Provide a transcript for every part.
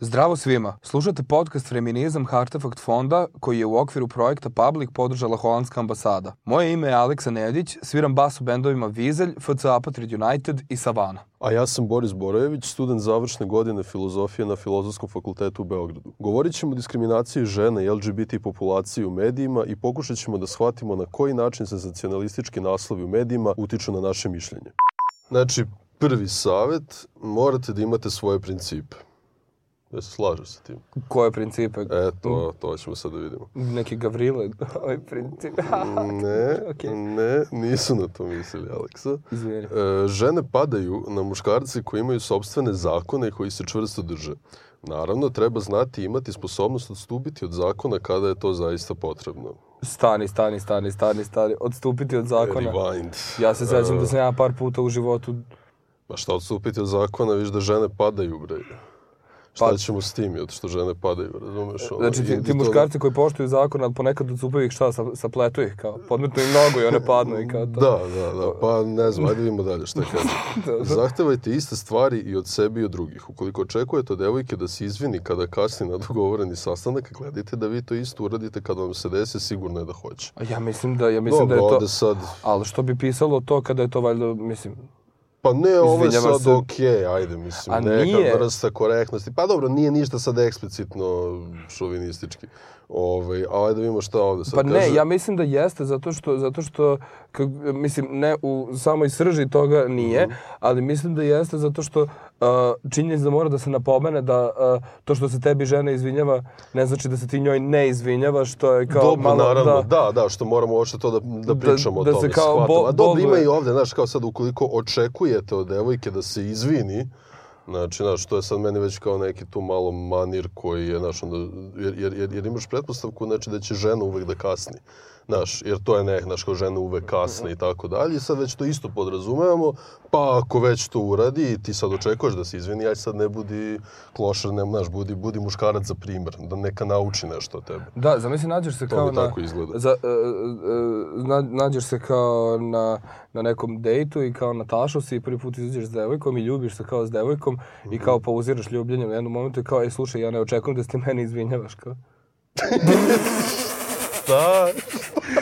Zdravo svima! Slušate podcast Feminizam Hartefakt fonda koji je u okviru projekta Public podržala Holandska ambasada. Moje ime je Aleksa Nedić, sviram bas u bendovima Vizelj, FC Apatrid United i Savana. A ja sam Boris Borojević, student završne godine filozofije na Filozofskom fakultetu u Beogradu. Govorit ćemo o diskriminaciji žena i LGBT populacije u medijima i pokušat ćemo da shvatimo na koji način senzacionalistički naslovi u medijima utiču na naše mišljenje. Znači, prvi savet, morate da imate svoje principe. Ja se slažeš sa tim. Koje principe? E, to, to ćemo sad da vidimo. Neki Gavrile, ovaj princip. Ne, Okej. ne, nisu na to mislili, Aleksa. Izvini. E, žene padaju na muškarci koji imaju sobstvene zakone i koji se čvrsto drže. Naravno, treba znati i imati sposobnost odstupiti od zakona kada je to zaista potrebno. Stani, stani, stani, stani, stani. Odstupiti od zakona. Rewind. Ja se sećam E, da sam ja par puta u životu... Pa šta odstupiti od zakona, viš da žene padaju, bre. Šta Pa- ćemo s tim, zato što žene padaju, razumeš? Ono, Znači, ti, ti muškarci koji poštuju zakon, ali ponekad odstupaju ih šta, sa, sapletu ih, kao, podmetnu im nogu i one padnu i kao to. Da, da, da, pa ne znam, ajde vidimo dalje šta kaže. Dobro. Zahtevajte iste stvari i od sebe i od drugih. Ukoliko očekujete od devojke da se izvini kada kasni na dogovoreni sastanak, gledajte da vi to isto uradite kada vam se desi, sigurno je da hoće. Ja mislim da, ja mislim Dobro, da je to... sad... Ali što bi pisalo to kada je to valjda, mislim... Pa ne, ovo je sad se. okej, ajde, mislim, A neka nije. vrsta korektnosti. Pa dobro, nije ništa sad eksplicitno šovinistički. Ovaj, a ajde da vidimo šta ovde sad Pa kaže. ne, ja mislim da jeste, zato što, zato što kak, mislim, ne u samoj srži toga nije, Mhm. ali mislim da jeste zato što uh, činjenica da mora da se napomene da uh, to što se tebi žena izvinjava ne znači da se ti njoj ne izvinjavaš, što je kao Dobro, malo... naravno, da, da, da, što moramo uopšte to da, da Da- pričamo da o se tome. kao shvatam. bo- A dobro, ima i ovde, znaš, kao sad, ukoliko očekujete od devojke da se izvini, Znači, znaš, to je sad meni već kao neki tu malo manir koji je, znaš, onda, jer, jer, jer, jer imaš pretpostavku, znači, da će žena uvek da kasni. Znaš, jer to je ne, znaš, kao žena uvek kasne i tako dalje. I sad već to isto podrazumevamo, pa ako već to uradi i ti sad očekuješ da se izvini, aj sad ne budi klošar, ne, znaš, budi, budi muškarac za primer, da neka nauči nešto od tebe. Da, zamisli, nađeš se To kao mi na... tako izgleda. Za, e, na, nađeš se kao na, na nekom dejtu i kao Natašo si i prvi put izađeš s devojkom i ljubiš se kao s devojkom i kao pauziraš ljubljenje u jednom momentu i kao, ej, slušaj, ja ne očekujem da ti meni izvinjavaš, kao. Da,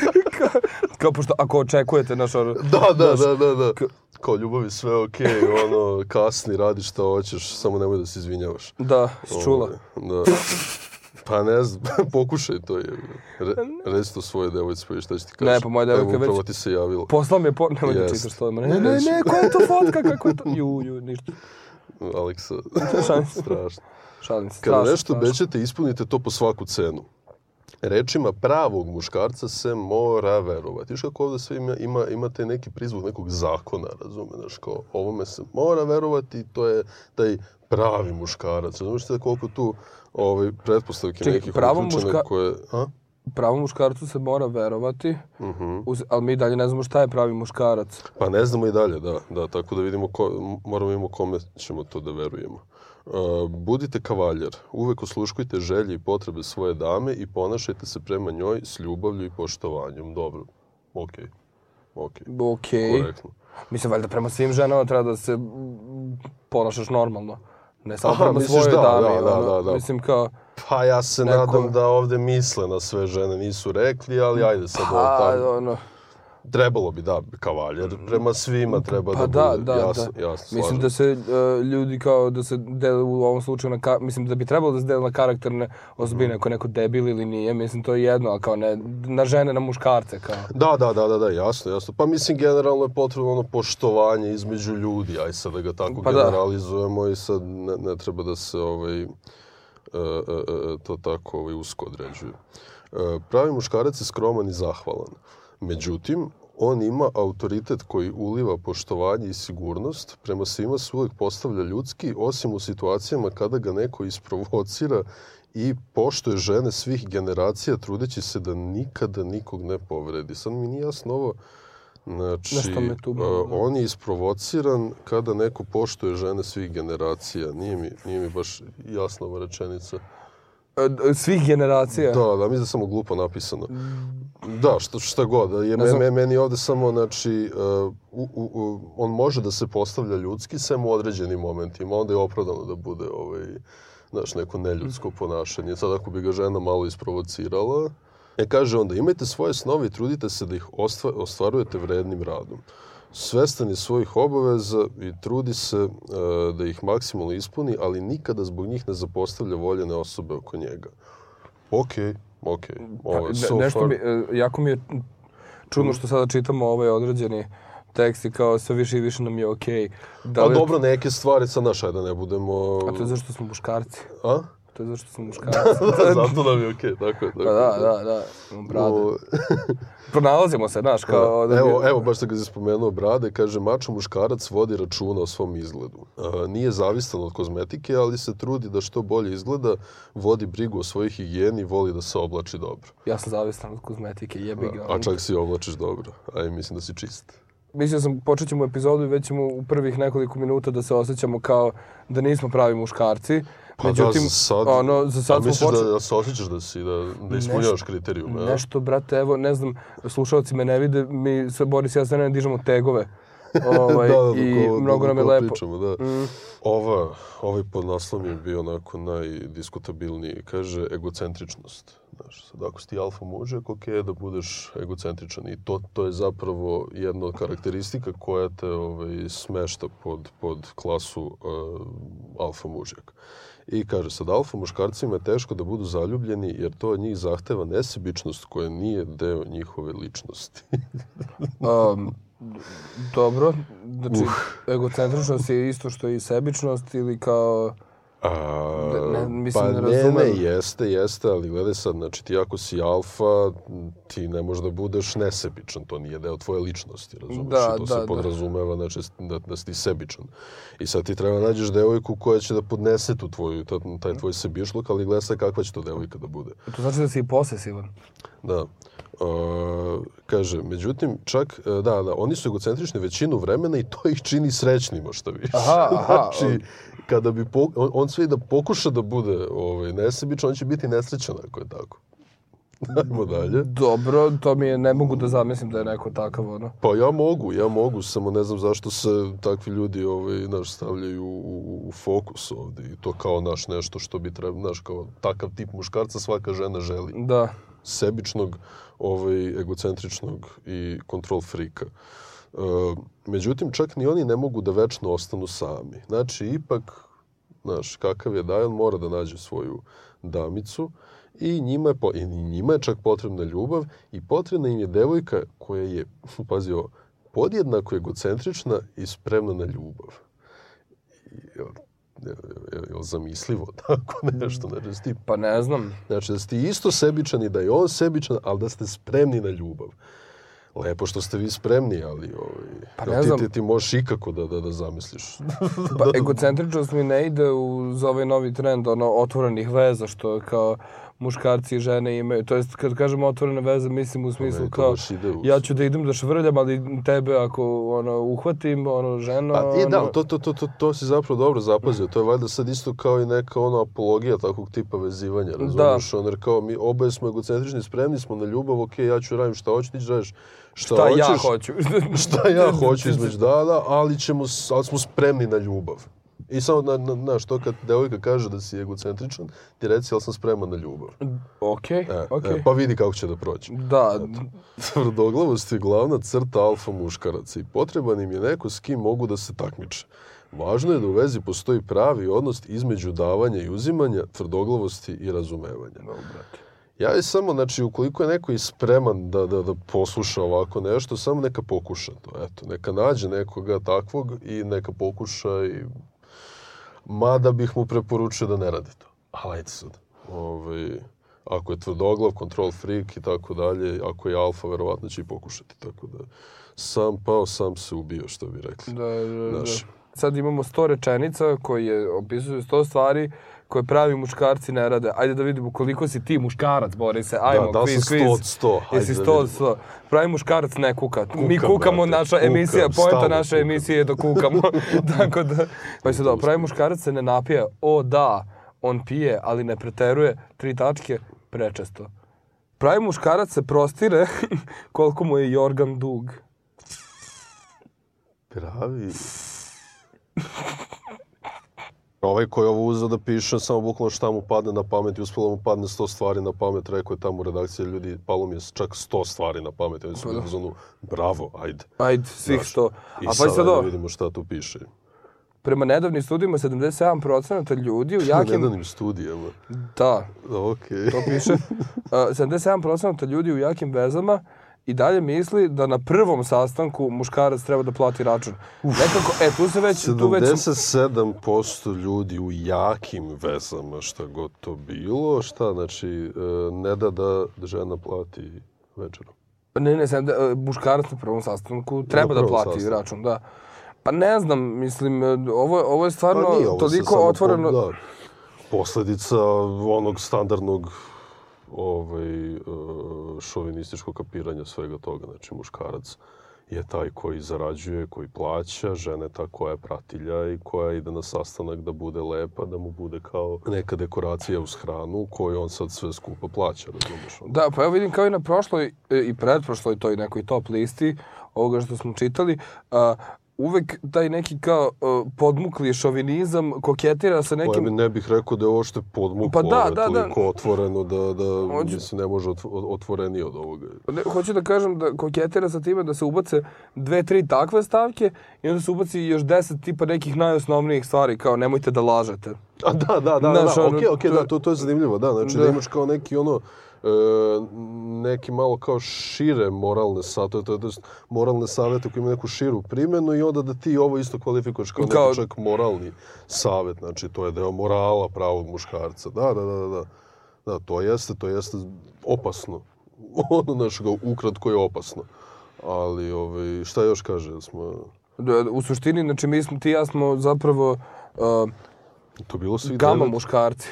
Kao, pošto ako očekujete, naš ono... Da, da, znaš, da, da, da. k- Kao ljubavi sve okej, ono, kasni, radi šta hoćeš, samo nemoj da se izvinjavaš. Da, si čula. Ovaj, Da. Pa ne znam, pokušaj to je. Re, reci to svoje devojci, pa šta će ti kaži. Ne, pa moja devojka Evo, već- ti se javila. Poslao mi je po... Nemoj da Jest. čitaš to. Ne, ne, ne, ne, koja je to fotka, kako je to? Ju, ju, ništa. Aleksa, Šalim se. strašno. Šalim se. Kada strašno, nešto strašno. ispunite to po svaku cenu. Rečima pravog muškarca se mora verovati. Viš kako ovde sve ima, ima, imate neki prizvuk nekog zakona, razume, znaš, kao ovome se mora verovati, to je taj pravi muškarac. Razumiješ te koliko tu ovaj, pretpostavke Čekaj, nekih pravo muška- koje... A? Pravom muškarcu se mora verovati, Mhm. uz, ali mi dalje ne znamo šta je pravi muškarac. Pa ne znamo i dalje, da, da, tako da vidimo, ko, moramo vidimo kome ćemo to da verujemo. Uh, budite kavaljer, uvek osluškujte želje i potrebe svoje dame i ponašajte se prema njoj s ljubavlju i poštovanjem. Dobro, okej, okej, Okej. korektno. Mislim, valjda prema svim ženama treba da se mm, ponašaš normalno. Ne samo Aha, prema svojoj da, dami. da, da, da, da. Mislim kao, Pa ja se Neko- nadam da ovde misle na sve žene, nisu rekli, ali ajde sad ovo pa, tako. ono, Trebalo bi, da, kavaljer, prema svima treba pa da, da, bude da, jasno, da. jasno, Mislim da se e, ljudi kao da se dele u ovom slučaju na ka, mislim da bi trebalo da se dele na karakterne osobine, Mhm. ako neko debil ili nije, mislim to je jedno, ali kao ne, na žene, na muškarce, kao. Da, da, da, da, da, jasno, jasno. Pa mislim, generalno je potrebno ono poštovanje između ljudi, aj sad da ga tako Pa da. generalizujemo i sad ne, ne treba da se ovaj, e, e, e, to tako ovaj, usko određuje. E, pravi muškarac je skroman i zahvalan. Međutim, on ima autoritet koji uliva poštovanje i sigurnost, prema svima se uvek postavlja ljudski, osim u situacijama kada ga neko isprovocira i poštuje žene svih generacija, trudeći se da nikada nikog ne povredi. Sad mi nije jasno ovo, znači, tu malo- on je isprovociran kada neko poštuje žene svih generacija. Nije mi, nije mi baš jasna ova rečenica. Svih generacija. Da, da, mislim da samo glupo napisano. Da, što, šta god. Je, znam. me, meni ovde samo, znači, uh, u, u, u, on može da se postavlja ljudski, sem u određenim momentima. Onda je opravdano da bude, ovaj, znaš, neko neljudsko ponašanje. Sad ako bi ga žena malo isprovocirala, e, kaže onda, imajte svoje snove i trudite se da ih ostva, ostvarujete vrednim radom. Svestan je svojih obaveza i trudi se uh, da ih maksimalno ispuni, ali nikada zbog njih ne zapostavlja voljene osobe oko njega. Okej, okej. Ovo je so nešto far- mi, e, jako mi je čudno što sada čitamo ovaj određeni tekst i kao sve više i više nam je okej. Da Pa li je- dobro, neke stvari sad naš, ajde da ne budemo... A to je zašto smo muškarci. A? To je zašto smo muškarci. Zato nam je okej, tako je. Tako Pa da, da, da. Brade. O, Pronalazimo se, znaš, kao... Da bi- evo, evo, baš da ga spomenuo brade, kaže, mačo muškarac vodi računa o svom izgledu. A, nije zavistan od kozmetike, ali se trudi da što bolje izgleda, vodi brigu o svojoj higijeni, voli da se oblači dobro. Ja sam zavistan od kozmetike, jebi ga. A čak si oblačiš dobro. Aj, mislim da si čist. Mislio sam, počet ćemo epizodu i već ćemo u prvih nekoliko minuta da se osjećamo kao da nismo pravi muškarci. Pa Međutim, da, za sad, ono, za sad a misliš da, da se osjećaš da si, da, da ispunjavaš kriterijume? Nešto, brate, evo, ne znam, slušalci me ne vide, mi sa Boris i ja ne dižemo tegove. Ovaj, da, da, dok I ovo- mnogo nam je lepo. Pričamo, da. Mm. Ova, ovaj podnaslov je bio onako najdiskutabilniji. Kaže egocentričnost. Znaš, sad ako si ti alfa mužek, ok je da budeš egocentričan. I to, to je zapravo jedna od karakteristika koja te ovaj, smešta pod, pod klasu uh, alfa mužjak. I kaže sad, alfa muškarcima je teško da budu zaljubljeni jer to od njih zahteva nesebičnost koja nije deo njihove ličnosti. Um, dobro, znači, egocentričnost je isto što i sebičnost ili kao... A, Ne, ne, mislim, pa ne ne, ne, razumem. jeste, jeste, ali gledaj sad, znači ti ako si alfa, ti ne možeš da budeš nesebičan, to nije deo tvoje ličnosti, razumiješ? Da, I to da, da. se podrazumeva, znači, da, da si sebičan. I sad ti treba nađeš devojku koja će da podnese tu tvoju, ta- taj tvoj sebišluk, ali gledaj sad kakva će to devojka da bude. To znači da si i posesivan. Da. Uh, kaže, međutim, čak, e, da, da, oni su egocentrični većinu vremena i to ih čini srećnima, što više. Aha, aha, znači, kada bi, po, on, on sve i da pokuša da bude ovaj, nesebičan, on će biti nesrećan ako je tako. Ajmo dalje. Dobro, to mi je, ne mogu da zamislim da je neko takav, ono. Pa ja mogu, ja mogu, samo ne znam zašto se takvi ljudi ovaj, naš, stavljaju u, u fokus ovde i to kao naš nešto što bi trebalo, znaš, kao takav tip muškarca svaka žena želi. Da. sebičnog, ovaj, egocentričnog i kontrol frika. E, međutim, čak ni oni ne mogu da večno ostanu sami. Znači, ipak, znaš, kakav je da je, on mora da nađe svoju damicu i njima je, po, i njima je čak potrebna ljubav i potrebna im je devojka koja je, pazi ovo, podjednako egocentrična i spremna na ljubav. Jel, jel, jel, jel zamislivo tako nešto? Znači, da ti Pa ne znam. Znači da ste isto sebičan i da je on sebičan, ali da ste spremni na ljubav. Lepo što ste vi spremni, ali ovaj, Pa ne ti, znam. ti, ti možeš ikako da, da, da zamisliš. Pa egocentričnost mi ne ide uz ovaj novi trend ono otvorenih veza što kao muškarci i žene imaju. To jest kad kažemo otvorene veze mislim u smislu kao baš ide uz- ja ću da idem da švrljam, ali tebe ako ono uhvatim, ono ženo, Pa, i da, to, to, to, to, to si zapravo dobro zapazio. To je valjda sad isto kao i neka ono apologija takvog tipa vezivanja, razumiješ? Ono, jer kao mi oboje smo egocentrični, spremni smo na ljubav, ok, ja ću radim šta hoću, ti radiš šta, šta hoćeš. ja hoću. šta ja hoću između dana, ali, ćemo, ali smo spremni na ljubav. I samo, na, na, znaš, to kad devojka kaže da si egocentričan, ti reci, ali sam spreman na ljubav. Okej, E, okej. e, pa vidi kako će da prođe. Da, Tvrdoglavost je glavna crta alfa muškaraca i potreban im je neko s kim mogu da se takmiče. Važno je da u vezi postoji pravi odnos između davanja i uzimanja, tvrdoglavosti i razumevanja. Dobro, brate. Ja je samo, znači, ukoliko je neko i spreman da, da, da posluša ovako nešto, samo neka pokuša to. Eto, neka nađe nekoga takvog i neka pokuša i... Mada bih mu preporučio da ne radi to. Ali ajde sad. Ovaj, ako je tvrdoglav, control freak i tako dalje, ako je alfa, verovatno će i pokušati. Tako da, sam pao, sam se ubio, što bi rekli. Da, da, da. Znaš. Sad imamo sto rečenica koje opisuju sto stvari koje pravi muškarci ne rade. Ajde da vidimo koliko si ti muškarac, Borise. Ajmo, da kviz, sam kviz. 100 od 100? Ajde Jesi da 100 od vidimo. 100. Pravi muškarac ne kuka. Mi Kukam, kukamo, brate, naša kukam, emisija, stalno naše kukam. emisije je da kukamo. Tako da, pa se da, pravi muškarac se ne napija. O da, on pije, ali ne preteruje, tri tačke, prečesto. Pravi muškarac se prostire koliko mu je jorgan dug. Pravi... Ovaj koji je ovo uzeo da piše, samo bukvalno šta mu padne na pamet i uspelo mu padne sto stvari na pamet, rekao je tamo u redakciji ljudi, palo mi je čak sto stvari na pamet, oni su bili u zonu, bravo, ajde. Ajde, svih Znaš. I A pa sad, ovo, vidimo šta tu piše. prema nedavnim studijima 77% ljudi u jakim... Nedanim studijama. Da, Okej. to piše. Uh, 77% ljudi u jakim vezama i dalje misli da na prvom sastanku muškarac treba da plati račun. Nekako, e, tu se već... Tu već 77% ljudi u jakim vezama, šta god to bilo, šta, znači, e, ne da da žena plati večeru. Ne, ne, sam, da, muškarac na prvom sastanku treba da prvom plati sastanku. račun, da. Pa ne znam, mislim, e, ovo, ovo je stvarno Pa nije, ovo toliko samo po- otvoreno... da, posledica onog standardnog ovaj, e, šovinističkog kapiranja svega toga. Znači, muškarac je taj koji zarađuje, koji plaća, žena je ta koja je pratilja i koja ide na sastanak da bude lepa, da mu bude kao neka dekoracija uz hranu koju on sad sve skupo plaća, razumiješ? Da, pa evo vidim kao i na prošloj e, i predprošloj toj nekoj top listi ovoga što smo čitali, a, uvek taj neki kao a, podmukli šovinizam koketira sa Ja bi nekim... ne bih rekao da je ovo što je podmuklo, Pa da, da, da. toliko otvoreno da, da Hoću- mislim, ne može otv- otvorenije od ovoga. Ne, hoću da kažem da koketira sa time da se ubace dve, tri takve stavke i onda se ubaci još deset tipa nekih najosnovnijih stvari, kao nemojte da lažete. A da, da, da, Znaš, da, ono, okej, okej, to je- da, to, to je zanimljivo, da, znači da, Da. imaš kao neki ono, neki malo kao šire moralne savete, to, jest moralne savete koji imaju neku širu primjenu i onda da ti ovo isto kvalifikuješ kao, Kao- čak moralni savet, znači to je deo morala pravog muškarca, da, da, da, da, da, to jeste, to jeste opasno, ono naš ukratko je opasno, ali ovaj, šta još kaže, smo, Da, U suštini, znači mi smo, ti ja smo zapravo uh, to bilo svih gama devet? muškarci.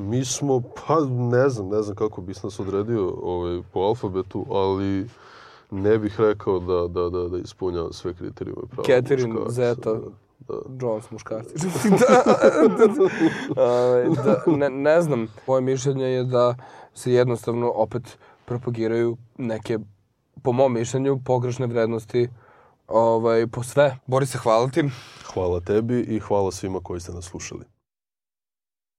Mi smo, pa ne znam, ne znam kako bih nas odredio ovaj, po alfabetu, ali ne bih rekao da, da, da, da ispunjava sve kriterijume pravo Catherine, muškarca, Zeta, Da, da. Jones muškarci. da, Ovaj, da, ne, ne znam, moje mišljenje je da se jednostavno opet propagiraju neke, po mom mišljenju, pogrešne vrednosti ovaj, po sve. Borise, hvala ti. Hvala tebi i hvala svima koji ste nas slušali.